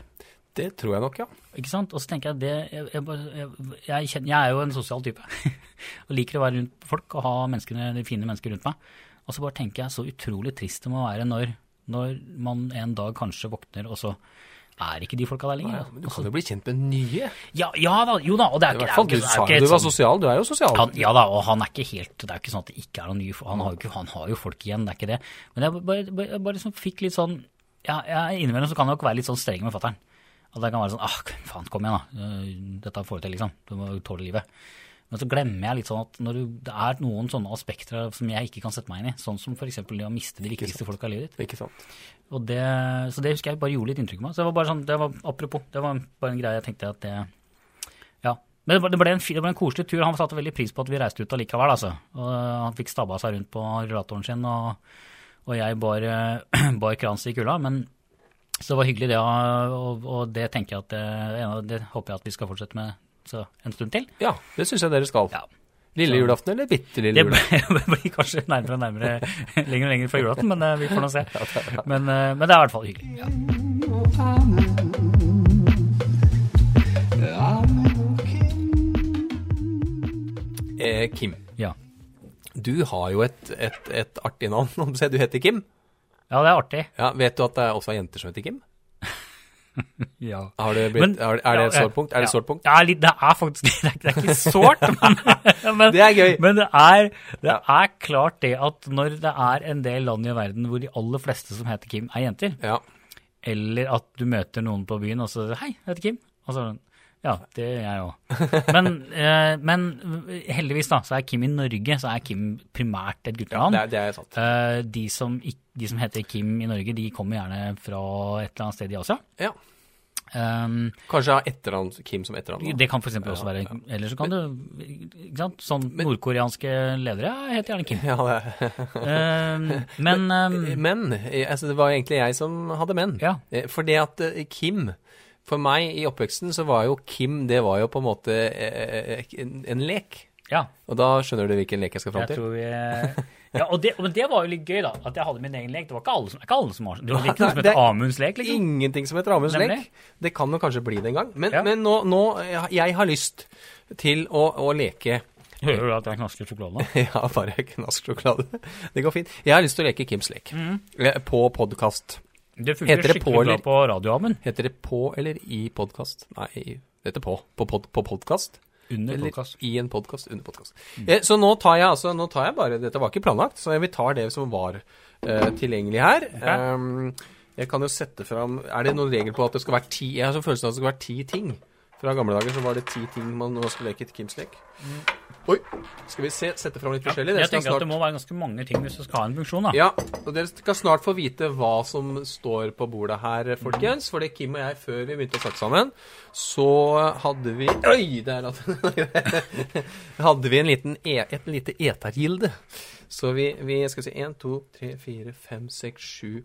Det tror jeg nok, ja. Ikke sant? Og så tenker jeg det Jeg, jeg, jeg, jeg, kjenner, jeg er jo en sosial type. [laughs] og liker å være rundt folk og ha de fine mennesker rundt meg. Og så bare tenker jeg så utrolig trist det må være når, når man en dag kanskje våkner, og så er ikke de folka der lenger. Men du kan jo bli kjent med nye. Ja, ja da, jo da. Og det er I ikke, hvert fall, du sa jo du var sånn- sosial. Du er jo sosial. han, ja da, og han er ikke helt Det er ikke sånn at det ikke er noen nye Han har jo, han har jo folk igjen, det er ikke det. Men jeg bare, bare, bare liksom fikk litt sånn ja, jeg, Innimellom så kan jeg nok være litt sånn streng med fatter'n. At det kan være sånn ah, faen, kom igjen, da. Eh, Dette får du til, liksom. Du må tåle livet. Men så glemmer jeg litt sånn at når du, det er noen sånne aspekter som jeg ikke kan sette meg inn i, sånn som f.eks. det å miste de viktigste folka i livet ditt. Ikke sant. Og det, så det husker jeg bare gjorde litt inntrykk på meg. Så det var bare sånn, det var apropos, det var bare en greie jeg tenkte at det Ja. Men det ble, det ble, en, det ble en koselig tur. Han satte veldig pris på at vi reiste ut allikevel, altså. Og han fikk stabba seg rundt på rullatoren sin, og, og jeg bar, [clears throat] bar krans i kulda. Men så det var hyggelig, det. Og, og det tenker jeg at det, det håper jeg at vi skal fortsette med så en stund til. Ja, det syns jeg dere skal. Ja. Lille julaften eller bitte lille julaften? [laughs] Det blir kanskje nærmere og nærmere [laughs] lenger og lenger fra julaften, men eh, vi får nå se. [laughs] Men, eh, men det er i hvert fall hyggelig. Ja. Eh, Kim, Ja. du har jo et, et, et artig navn. du Du heter Kim. ja, det er artig. Ja, Vet du at det også er jenter som heter Kim? [laughs] Ja. Blitt, Men- er, er det et ja, sårt punkt? Er det et ja. sårt punkt? Ja, litt, det er faktisk [laughs] det er, det er ikke sårt, [laughs] men, men, Det er gøy. men det er, det er klart det at når det er en del land i verden hvor de aller fleste som heter Kim, er jenter, Ja. eller at du møter noen på byen og så Hei, jeg heter Kim. Og så Ja, det er jeg òg. Men, [laughs] eh, men heldigvis, da, så er Kim i Norge, så er Kim primært et guttenavn. Det er, det er sant. Eh, de, som, de som heter Kim i Norge, de kommer gjerne fra et eller annet sted i Asia. Ja. Um, Kanskje etternavn Kim som etternavn. det kan f.eks. også være ja. Eller så kan du ikke sant? Sånn nordkoreanske ledere heter gjerne Kim. [laughs] Ja, det. Um, men um, Men eh, altså, det var egentlig jeg som hadde menn. Ja. Fordi For det at eh, Kim For meg i oppveksten så var jo Kim det var jo på en måte eh, en, en lek. ja, Og da skjønner du hvilken lek jeg skal fram til? tror vi [laughs] ja, og det, men det var jo litt gøy, da. At jeg hadde min egen lek. Det var ikke alle som, ikke alle som har Det var ikke noe som heter het er Amunds lek, liksom. Ingenting som heter Amunds lek. Det kan jo kanskje bli det en gang. Men, Ja. men nå, nå eh, Jeg har lyst til å, å leke Hører du at jeg knasker sjokolade? [laughs] Ja, bare knask sjokolade. Det går fint. Jeg har lyst til å leke Kims lek. mm. På podkast. Det funker Heter det på, skikkelig bra på på Amund. Heter det på eller i podkast? Nei, det heter på. På, pod, på podkast. Under podkast. i en podkast, under podkast. Eh, så nå tar jeg altså, nå tar jeg bare Dette var ikke planlagt, så vi tar det som var eh, tilgjengelig her. Um, jeg kan jo sette fram Er det noen regel på at det skal være ti Jeg har sånn følelsen av at det skal være ti ting. Fra gamle dager så var det ti ting man nå skulle leke i Kims lek. Oi! Skal vi se, sette fram litt forskjellig? Ja, Jeg tenker tenker at det må være ganske mange ting hvis det skal ha en funksjon, da. ja, og dere skal snart få vite hva som står på bordet her, folkens. Fordi Kim og jeg, før vi begynte å snakke sammen, så hadde vi Oi! Der [laughs] hadde vi en liten e, et lite etergilde. Så vi, vi skal si 1, 2, 3, 4, 5, 6, 7,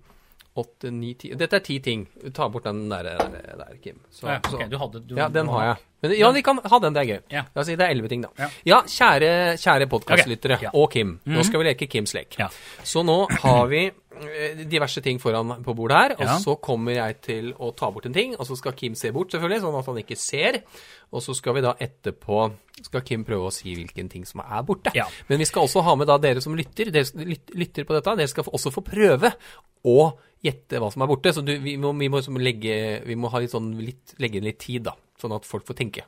8, 9, 10 Dette er ti ting. Ta bort den der, der, der Kim. Så, Ja, okay. ok, du hadde, du, ja, den har jeg. Men, ja, vi kan ha den, det er gøy. Ja. La oss si det er elleve ting, da. Ja. Kjære, kjære podkastlyttere okay. og Kim. Nå skal vi leke Kims lek. Så nå har vi diverse ting foran på bordet her, og Ja. så kommer jeg til å ta bort en ting, og så skal Kim se bort, selvfølgelig, sånn at han ikke ser. Og så skal vi da etterpå skal Kim prøve å si hvilken ting som er borte. Ja. Men vi skal også ha med da dere som lytter, dere lytter på dette, dere skal også få prøve å gjette hva som er borte. Så du, vi må, vi må, liksom legge, vi må ha litt sånn, litt, legge inn litt tid, da, sånn at folk får tenke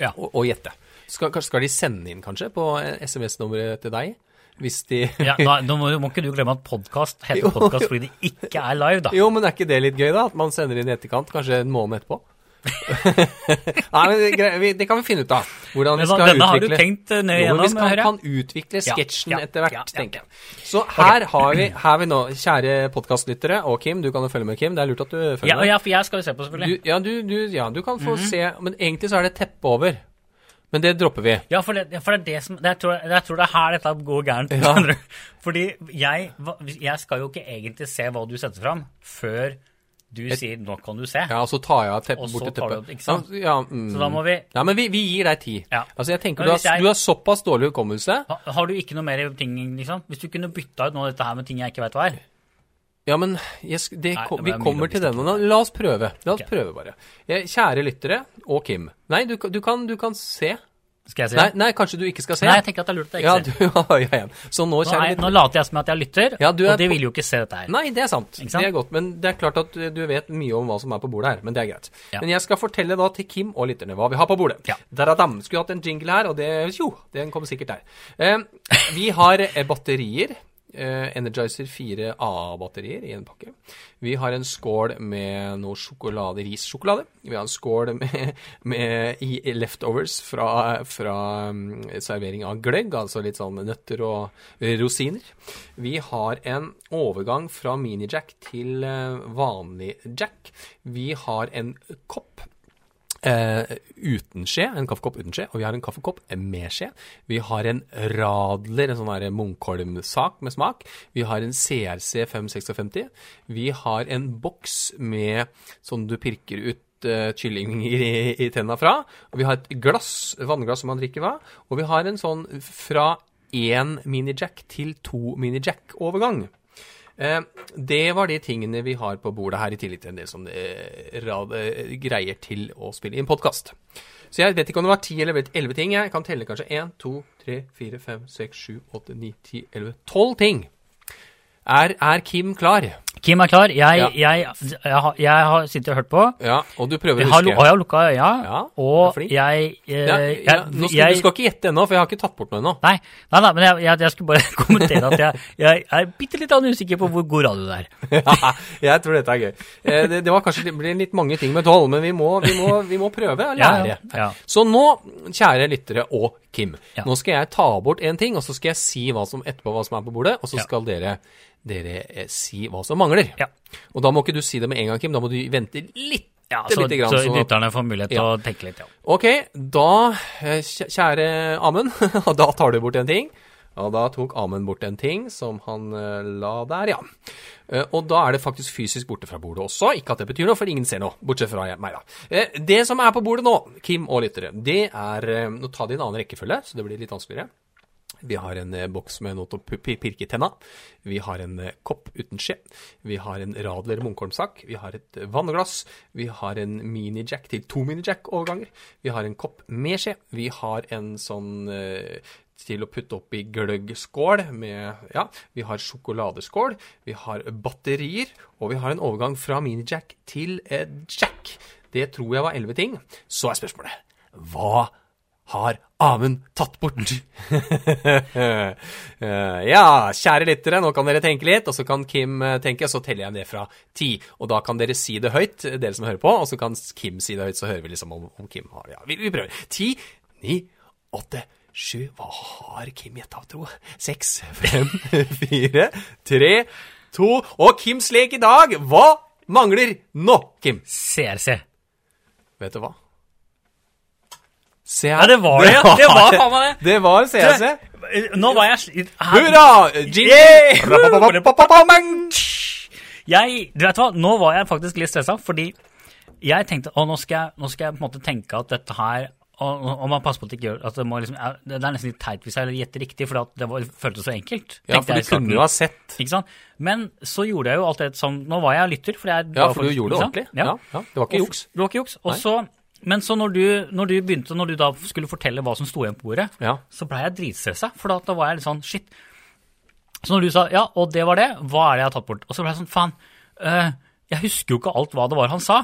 Ja. og, og gjette. Skal, skal de sende inn, kanskje, på SMS-nummeret til deg? Hvis de [laughs] Ja, da, nå må, må ikke du glemme at podkast heter podkast fordi det ikke er live, da. Jo, men er ikke det litt gøy, da? At man sender inn i etterkant, kanskje en måned etterpå? [laughs] Nei, men det, kan vi finne ut av. Hvordan vi skal skal denne har du utvikle tenkt eh, nøye Jo, vi skal, kan utvikle Ja, sketsjen ja, etter hvert, ja, ja, tenker jeg. Så her har vi, her vi nå, kjære podkastlyttere, og Kim, du kan jo følge med, Kim. Det er lurt at du følger Ja, med. ja, for jeg skal jo se på, selvfølgelig. Du, ja, du, du, ja, du kan få se, men egentlig så er det teppe over. Men det dropper vi. Ja, for det, for det er det som Jeg tror, jeg tror det er her dette går gærent. Ja. Fordi jeg, jeg skal jo ikke egentlig se hva du setter fram, før du sier 'nå kan du se'. Ja, og så tar jeg så bort til tar du teppet. ikke sant? Ja, ja, mm. Så da må vi Ja, men vi, vi gir deg tid. Ja. Altså, jeg tenker du har, jeg- du har såpass dårlig hukommelse. Har, Har du ikke noe mer ting, liksom? Hvis du kunne bytta ut noe av dette her med ting jeg ikke veit hva er? Ja, men jeg, det, Nei, vi er kommer til den. La oss prøve. La oss okay. prøve, bare. Eh, Kjære lyttere og Kim. Nei, du, du, kan, du kan se. Skal jeg si Nei, nei, kanskje du ikke skal se? Nei, jeg tenker at det er lurt at jeg ikke du ser. ja, igjen. Så nå, Nå, nå later jeg som at jeg lytter, Ja, er og de vil jo ikke se dette her. Nei, det er sant. Det er godt. Men det er klart at du du vet mye om hva som er på bordet her. Men det er greit. Ja. Men jeg skal fortelle da til Kim og lytterne hva vi har på bordet. Ja. Daradam. Skulle hatt en jingle her, og det Jo, den kom sikkert der. Eh, vi har eh, batterier. Eh, Energizer 4 A-batterier i en pakke. Vi har en skål med noe sjokolade, rissjokolade. Vi har en skål [laughs] med, med leftovers fra, fra um, servering av gløgg, altså litt sånn nøtter og rosiner. Vi har en overgang fra mini-jack til eh, vanlig jack. Vi har en kopp Eh, uten skje, en kaffekopp uten skje, og vi har en kaffekopp med skje. Vi har en Radler, en sånn Munkholm-sak med smak. Vi har en CRC 556. Vi har en boks med sånn du pirker ut uh, kylling i, i tenna fra. Og vi har et glass, vannglass som man drikker fra. Og vi har en sånn fra én mini-jack til to mini-jack-overgang. Eh, det var de tingene vi har på bordet her, i tillegg til en del sånne eh, eh, greier til å spille inn podkast. Så jeg vet ikke om det var ti eller elleve ting. Jeg kan telle kanskje én, to, tre, fire, fem, seks, sju, åtte, ni, ti, elleve, tolv ting. Er, er Kim klar? Kim er klar. Jeg, ja. jeg, jeg, har, jeg, har sittet og hørt på. Ja, Og du prøver å huske? Jeg har lukka øya, ja, og jeg, ja, ja, skal, Du skal ikke gjette ennå, for jeg har ikke tatt bort noe ennå. Nei, nei, nei, men jeg, skulle bare [laughs] kommentere at jeg, er bitte litt usikker på hvor god radio det er. [laughs] ja, jeg tror dette er gøy. Eh, det, det var kanskje det ble litt mange ting med tolv, men vi må, vi, må, vi må, prøve å lære. Så nå, kjære lyttere og Kim, nå skal jeg ta bort en ting, og så skal jeg si hva som, etterpå hva som er på bordet, og så skal dere dere eh, si hva som mangler. Ja. Og da må ikke du si det med en gang, Kim. Da må du vente litt. Ja, så, litt grann, så lytterne får mulighet til ja. å tenke litt, ja. Ok, da, eh, kjære Amund, [laughs] da tar du bort en ting. Og da tok Amund bort en ting som han uh, la der, ja. Og da er det faktisk fysisk borte fra bordet også. Ikke at det betyr noe, for ingen ser noe. Bortsett fra meg, da. Det som er på bordet nå, Kim og lyttere, det er Nå tar de en annen rekkefølge, så det blir litt vanskeligere. Vi har en eh, boks med noe til å pirke i tenna. Vi har en eh, kopp uten skje. Vi har en Radler Munkholm-sak. Vi har et eh, vannglass. Vi har en mini-jack til to mini-jack-overganger. Vi har en kopp med skje. Vi har en sånn til å putte oppi gløggskål med Ja, vi har sjokoladeskål. Vi har batterier. Og vi har en overgang fra mini-jack til jack. Det tror jeg var elleve ting. Så er spørsmålet hva har Amund tatt bort? [laughs] Eh, ja, kjære lyttere, nå kan dere tenke litt, og så kan Kim tenke, tenke, så teller jeg ned fra ti. Og da kan dere si det høyt, dere som hører på, og så kan Kim si det høyt, så hører vi liksom om, om Kim har Ja, vi, vi prøver. Ti, ni, åtte, sju Hva har Kim gjetta, tro? Seks, fem, [laughs] fire, tre, to Og Kims lek i dag, hva mangler nå, Kim? CRC. Vet du hva? Her. Ja, det var det. Det, det var [laughs] faen meg det. Det var CSC. Nå var jeg slitt. Hurra! Jeg, du vet hva, Nå var jeg faktisk litt stressa, fordi jeg tenkte å, nå skal jeg, nå skal jeg på en måte tenke at dette her og, og man passer på at det ikke gjør at det, må liksom, det er nesten litt teit hvis jeg gjetter riktig, for det var, føltes så enkelt. Ja, for du kunne jo ha sett. Ikke sant? Men så gjorde jeg jo alt det som Nå var jeg lytter. For jeg, ja, for du gjorde det ordentlig. Ja. ja. ja. Det var ikke juks. Det var ikke juks. Og så men så når du, når du, begynte, når du da skulle fortelle hva som sto igjen på bordet, ja. så blei jeg dritstressa, for da, da, var jeg litt sånn shit. Så når du sa ja, og det var det, hva er det jeg har tatt bort? Og så ble jeg sånn faen, øh, jeg husker jo ikke alt hva det var han sa.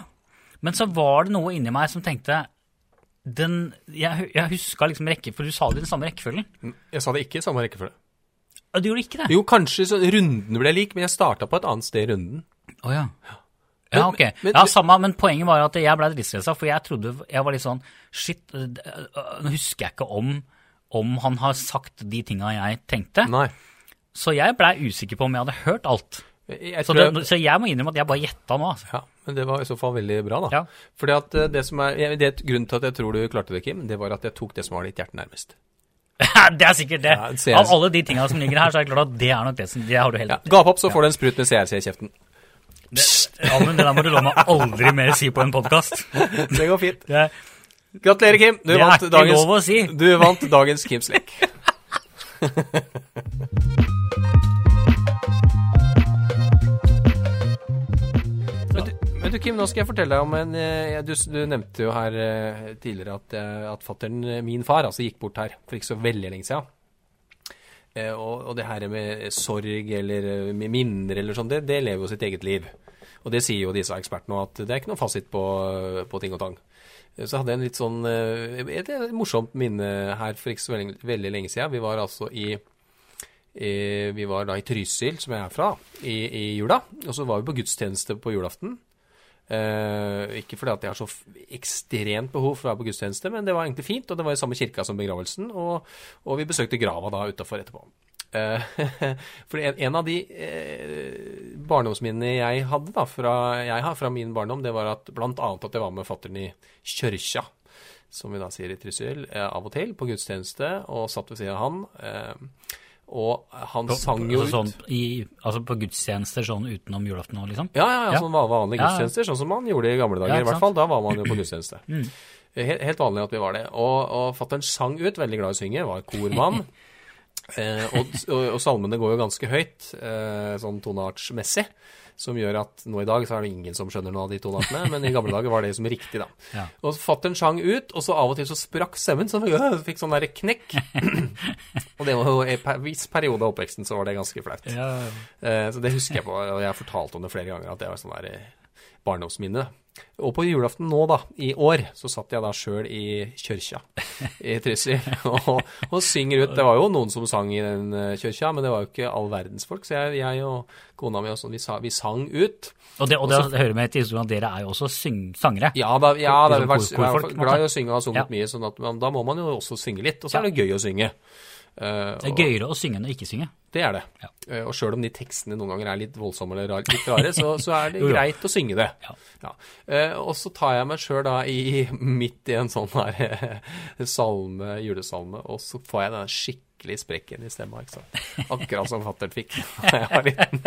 Men så var det noe inni meg som tenkte den, Jeg, jeg huska liksom rekke, for du sa det i den samme rekkefølgen. Mm, jeg sa det ikke i samme rekkefølge. Du gjorde ikke det? Jo, kanskje så runden ble lik, men jeg starta på et annet sted i runden. Oh, ja. Ja, ok. Men, ja, samme, men poenget var at jeg ble dritstressa, for jeg trodde Jeg var litt sånn Shit, nå husker jeg ikke om, om han har sagt de tinga jeg tenkte. Nei. Så jeg blei usikker på om jeg hadde hørt alt. Jeg så, det, så, jeg må innrømme at jeg bare gjetta nå. Altså. Ja, men Det var i så fall veldig bra, da. Ja. Fordi at det som er, det Grunnen til at jeg tror du klarte det, Kim, det var at jeg tok det som var ditt hjerte nærmest. [laughs] det er sikkert det. Ja, Av alle de tinga som ligger her, så er det klart at det er nok det som det har du helt ja. Gap opp, så får du en sprut med CRC i kjeften. Ja, men det der må du love meg aldri mer si på en podkast. [laughs] Det går fint. Det, Gratulerer, Kim. Du det vant, dagens, si. du vant dagens Kims [laughs] lek. Du, Kim, nå skal jeg fortelle deg om en eh, Du, du nevnte jo her eh, tidligere at, eh, at fattern, min far, altså gikk bort her for ikke så veldig lenge siden. Eh, og, og, det her med sorg eller eh, med minner eller sånn, det, det, lever jo sitt eget liv. Og det sier jo disse ekspertene at det er ikke noe fasit på, på ting og tang. Så så hadde jeg en litt sånn et morsomt minne her for ikke så veldig, veldig lenge siden. Vi var altså i, i Vi var da i Trysil, som jeg er fra, i, i jula. Og så var vi på gudstjeneste på julaften. Eh, ikke fordi at jeg har så ekstremt behov for å være på gudstjeneste, men det var egentlig fint, og det var i samme kirka som begravelsen, og, og vi besøkte grava da utafor etterpå. Eh, [laughs] for en, av de eh, barndomsminnene jeg hadde da, fra, jeg har fra min barndom, det var at annet at jeg var med fattern i kjørkja, som vi da sier i Trysil, av og til, på gudstjeneste, og satt ved siden av han. Og han sang jo altså, ut sånn, i, altså på gudstjenester sånn utenom julaften òg, liksom? ja, ja, ja, Ja. sånn va- vanlige gudstjenester, sånn som man gjorde i gamle dager. Ja, I hvert fall, da var man jo på [clears throat] gudstjeneste. Mm. Helt, helt vanlig at vi var det. Og, og fattern sang ut, veldig glad i å synge, var kormann. [laughs] eh, og, og, og salmene går jo ganske høyt, eh, sånn toneartsmessig, som gjør at nå i dag så er det ingen som skjønner noe av de toneartene, men i gamle dager var det som riktig, da. [laughs] Ja. Og fattern sang ut, og så av og til så sprakk stemmen, så [laughs] fikk, øh, fikk sånn der knekk. [laughs] og det var jo en viss periode av oppveksten så var det ganske flaut. Ja, Uh, Så det husker jeg på, og jeg har fortalt om det flere ganger, at det var sånn der eh, barndomsminne. Og på julaften nå, da, i år, så satt jeg da sjøl i kjørkja i Trysil [laughs] og, og synger ut. Det var jo noen som sang i den eh, kjørkja, men det var jo ikke all verdens folk. Så jeg, jeg og kona mi og sånn, vi, vi sang ut. Og det, og det, det hører med til historien at dere er jo også syng, sangere. Ja, da, ja, da vi Liksom vært jeg er glad i å synge og har sunget Ja. mye, sånn at da må man jo også synge litt. Og så er det gøy å synge. Uh, Det er gøyere å synge enn å ikke synge. Det er det. Ja. Eh, Og sjøl om de tekstene noen ganger er litt voldsomme eller rar, litt rare, så, så er det [laughs] Jo, greit å synge det. Ja. Ja. Eh, og så tar jeg meg sjøl da i, [laughs] midt i en sånn her eh, salme, julesalme, og så får jeg den skikkelig sprekken i stemma, ikke sant. Akkurat som fatter'n fikk da jeg var liten.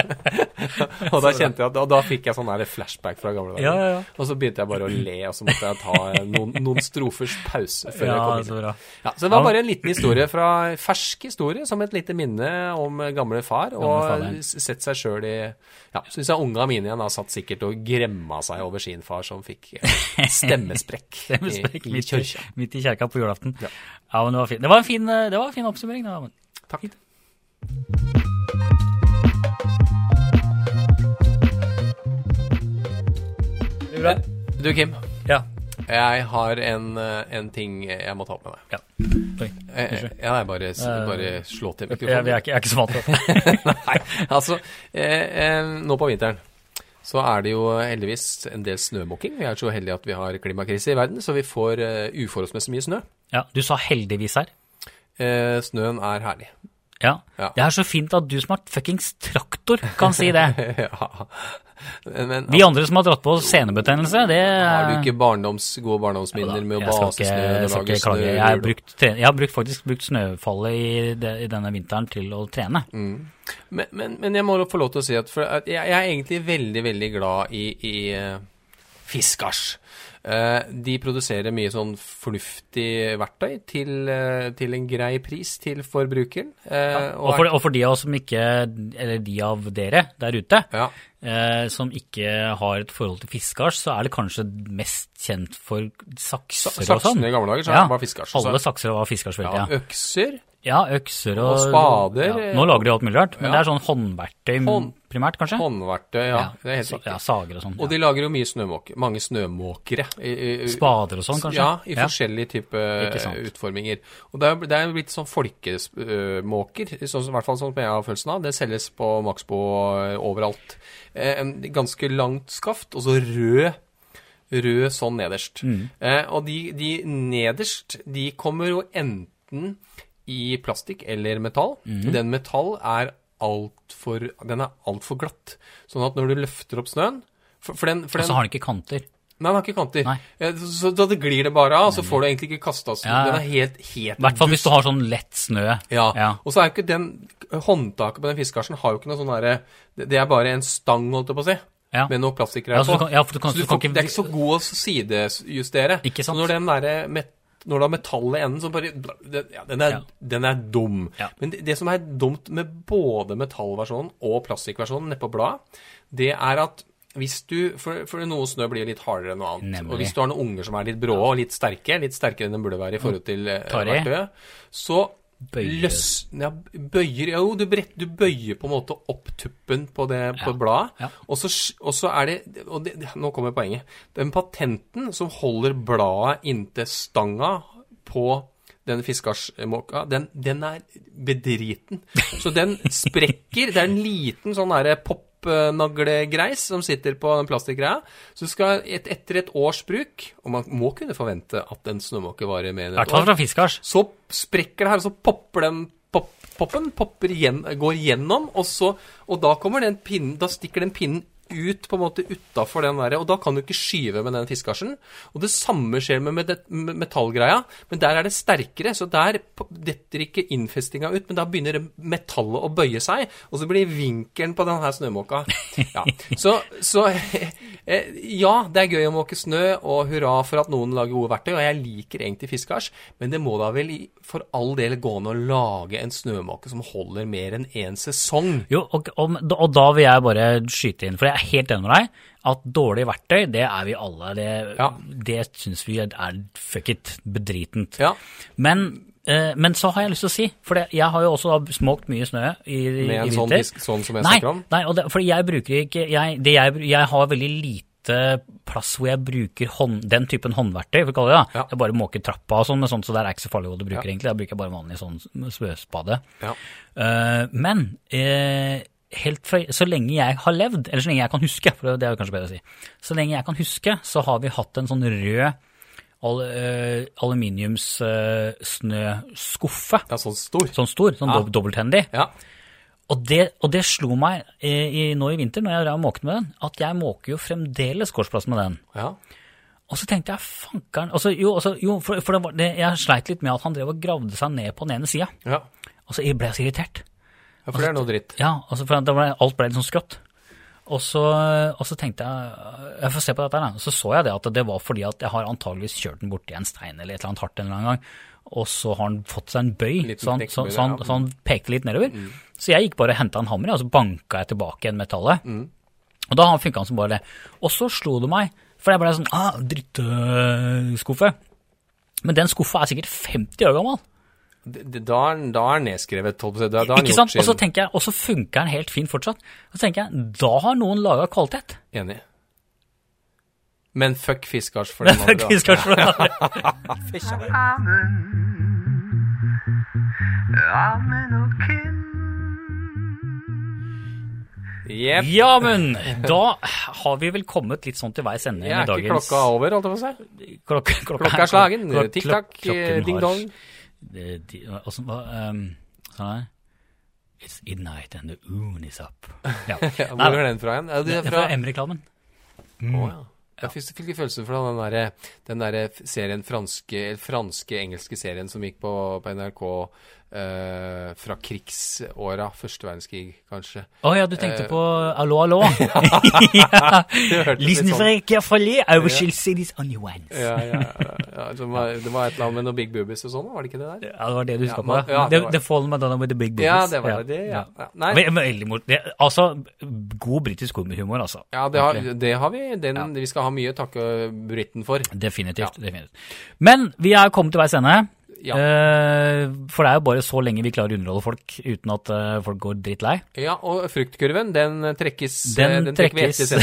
[laughs] og da kjente jeg at, og da fikk jeg sånn her flashback fra gamle dager. Ja, ja, ja. Og så begynte jeg bare å le, og så måtte jeg ta noen, noen strofers pause før jeg kom inn. så bra. Ja, så det var bare en liten historie fra fersk historie, som et lite minne om gamle far. Og sett seg sjøl i Ja, syns jeg unga mine igjen har satt sikkert og gremma seg over sin far som fikk eh, stemmesprekk, [laughs] Stemmesprekk i, i i, midt i kjerka på julaften. Ja. Ja, men det var fin. Det var en fin, eh, det var en fin oppsummering. Det var. Takk. Du, Kim. Ja. Jeg har en, eh, en ting jeg må ta opp med deg. ja. Oi. Eh, eh, jeg bare, bare slå til Jeg, mikrofonen. jeg, er ikke, jeg er ikke så vant til det. [laughs] Nei, altså Nå på vinteren så er det jo heldigvis en del snømåking. Vi er så heldige at vi har klimakrise i verden, så vi får uforholdsmessig mye snø. Ja, du sa heldigvis her. Eh, snøen er herlig. Ja. Ja. Det er så fint at du som har fuckings traktor, kan si det. [laughs] ja. Men, Vi andre som har dratt på senebetennelse, det har du ikke barndoms, gode barndomsminner med å base ikke, snø og lage snø? Jeg har, brukt, jeg har brukt, faktisk brukt snøfallet i, det, i denne vinteren til å trene. Men, men, men jeg må få lov til å si at, jeg, jeg er egentlig veldig, veldig glad i, i uh, Fiskars. Eh, de produserer mye sånn fornuftig verktøy til, eh, til en grei pris til forbrukeren. Ja, Og for, og for de av oss som ikke, eller de av dere der ute, ja, eh, som ikke har et forhold til fiskars, så er det kanskje mest kjent for sakser og sånn. Saksene i gamle dager så ja, var fiskars. Alle sakser var fiskars, vel, ja. økser. Ja, økser og, Og spader, Ja. Nå lager de alt mulig rart, men Ja. det er sånn håndverktøy Hånd- primært, kanskje? Håndverktøy, ja. Det er helt riktig. ja sager og sånn. Og de lager jo mye snømåker. Mange snømåkere. Spader og sånn, kanskje? Ja, i forskjellige typer utforminger. Og det er, det er blitt sånn folkemåker, sånn, i hvert fall sånn som jeg har følelsen av. Det selges på Maxbo eh, overalt. Eh, en ganske langt skaft, og så rød rød sånn nederst. Mm. Eh, og de, de nederst, de kommer jo enten i plastikk eller metall. Mm. Den metall er altfor Den er altfor glatt. Sånn at når du løfter opp snøen For, for den, for Og den så har den ikke kanter. Nei, den har ikke kanter. Nei. Så, da glir det bare av, så får du egentlig ikke kasta snø. Ja. Den er helt, helt I hvert fall hvis du har sånn lett snø. ja. Ja. Og så er jo ikke den Håndtaket på den fiskekarsen har jo ikke noe sånn derre det, er bare en stang, holdt jeg på å si. Ja. Med noe plastikkgreier ja, på. kan, ja, for du kan, Så du du kan får, det er ikke så god å sidejustere. Ikke sant? Så når den derre met, når du har metall i enden, så bare den, ja, den, er, Ja. den er dum. Ja. Men det, det som er dumt med både metallversjonen og plastikkversjonen nedpå bladet, det er at hvis du, for, for noe snø blir litt hardere enn noe annet. Nemlig. Og hvis du har noen unger som er litt brå og litt sterke, litt sterkere enn de burde være i forhold til eh, verktøyet, så Bøyer. løs, ja, bøyer Jo, du, brett, du bøyer på en måte opp tuppen på det på Ja. bladet, Ja. og, så, og så er det og det, Nå kommer poenget. Den patenten som holder bladet inntil stanga på den fiskarsmåka, den, den er bedriten. Så den sprekker. Det er en liten sånn derre popnaglegreis som sitter på den plastikkgreia. Så skal et, etter et års bruk, og man må kunne forvente at en snømåke varer mer enn et år, fiskars. så sprekker det her, og så popper den pop, poppen popper igjen, går gjennom, og, så, og da den pinnen, da stikker den pinnen ut på en måte utafor den der, og da kan du ikke skyve med den fiskasjen. Og det samme skjer med, metallgreia, men der er det sterkere, så der detter ikke innfestinga ut, men da begynner metallet å bøye seg, og så blir vinkelen på denne snømåka. Ja. Så, så ja, det er gøy å måke snø, og hurra for at noen lager gode verktøy, og jeg liker egentlig fiskars, men det må da vel for all del gå an å lage en snømåke som holder mer enn én sesong. Jo, og, og, og da vil jeg bare skyte inn, for jeg er helt enig med deg, at dårlig verktøy, det er vi alle. Det, Ja. det syns vi er fuck it, bedritent. Ja, Men, eh, men så har jeg lyst til å si, for jeg har jo også da smokt mye snø i, i med en i sånn fisk sånn som jeg Nei, snakker om. nei det, for jeg bruker ikke jeg, det jeg, jeg har veldig lite plass hvor jeg bruker hånd, den typen håndverktøy, for å kalle det det. Ja. Jeg bare måker trappa og sånn, sånt, så det er ikke så farlig hva du bruker Ja. egentlig. Da bruker jeg bare vanlig sånn svøspade. Ja. Uh, men uh, helt fra, så lenge jeg har levd, eller så lenge jeg kan huske, for det er jo kanskje bedre å si, så lenge jeg kan huske, så har vi hatt en sånn rød al, uh, aluminiumssnøskuffe. ja, sånn stor. sånn stor, sånn Ja. dob dobbelthendig. Ja. Og det, og det slo meg i, i, nå i vinter, når jeg måkte med den, at jeg måker jo fremdeles gårdsplass med den. ja. Og så tenkte jeg, fankeren altså, Jo, altså, jo for, for det var, det, jeg sleit litt med at han drev og gravde seg ned på den ene sida. ja. Og så ble jeg så irritert. Ja, for det er noe dritt. Ja, altså for det ble, alt ble litt sånn skrått. Og så, og så tenkte jeg Jeg får se på dette da. Så så jeg det at det var fordi at jeg har antageligvis kjørt den borti en stein eller et eller annet hardt en eller annen gang. Og så har han fått seg en bøy, så han, så, så, han, så han pekte litt nedover. Så jeg gikk bare og henta en hammer, og så banka jeg tilbake igjen metallet. Og da funka han som bare det. Og så slo det meg, for jeg ble sånn ah, Drittskuffe. Men den skuffa er sikkert 50 år gammel. Da er den nedskrevet, holdt på å si. Da, da Ikke sant? Og så tenker jeg, og så funker den helt fint fortsatt. Og så tenker jeg, da har noen laga kvalitet. Enig. Men fuck fiskars for [laughs] den andre. Fiskars for den Amen. Amen og Kim. Jepp. Ja, men da har vi vel kommet litt sånn til veis ende Jeg dagens er ikke klokka over, holdt jeg på å si. Klokka, Klokka er slagen. Tikk-takk, klok- Det- Åssen var um, Sånn her It's midnight and the moon is up. [laughs] Ja. Hvor er den fra igjen? Er det det fra fra M-reklamen. Å ja. Jeg fikk fikk litt følelse for den der, den der serien, franske, franske, engelske serien som gikk på, på NRK eh, fra krigsåra, første verdenskrig, kanskje. Å ja, du tenkte uh, på Allo, allo? [laughs] ja. [laughs] Listen sånn- very carefully, I will yeah. see this your hands. Ja, ja, ja. Det, var, det var et eller annet med noen big boobies og sånn, var det ikke det der? Ja, det var det du huska Ja, på? ja, det var- the Fall Madonna with the Big Boobies. Ja, det var det, ja. ja. Nei, Ve- Veldig. Det, altså, god britisk humor, altså. ja, det har, det har vi. Den, Vi skal ha mye å takke Britten for. Definitivt. definitivt. Men vi er kommet til veis ende. Ja. Eh, for det er jo bare så lenge vi klarer å underholde folk uten at eh, folk går drittlei. Ja, og fruktkurven, den trekkes Den, den trekker vi trekkes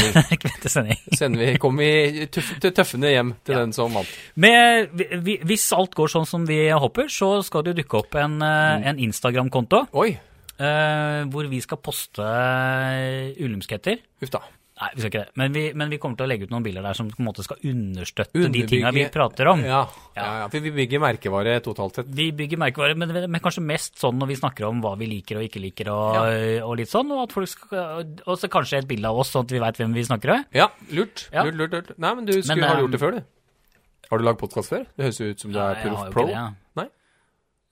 [laughs] etter sending. sending. Vi, kommer vi tøff, tøffende hjem til den som vant. Men vi- vi- hvis alt går sånn som vi håper, så skal det dukke opp en, mm. en Instagram-konto Oi, Uh, hvor vi skal poste ullumskheter. huff da. Nei, vi skal ikke det. Men vi, men vi kommer til å legge ut noen bilder der som på en måte skal understøtte de Underbygge- tinga vi prater om. Ja, ja, ja, for vi bygger merkevare totalt sett. Vi bygger merkevare, men, men kanskje mest sånn når vi snakker om hva vi liker og ikke liker, og, og litt sånn. Og at folk skal, og så kanskje et bilde av oss, sånn at vi veit hvem vi snakker om. Ja, lurt. Ja. lurt, lurt, lurt. Nei, men du skulle, Men, ha gjort det før, du? Har du lagd podkast før? Det høres jo ut som du er proff pro. det, ja.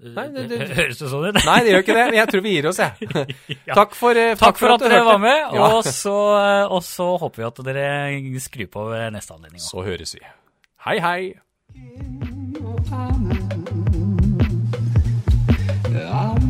Nei? Det, det, [laughs] Høres det sånn ut? nei, det gjør ikke det. Men jeg tror vi gir oss, jeg. [laughs] Ja. Takk for, takk Takk for at du dere hørte. var med, [laughs] Ja. og, så, og så håper vi at dere skrur på ved neste anledning. også. Så høres vi. Hei, hei. Amen.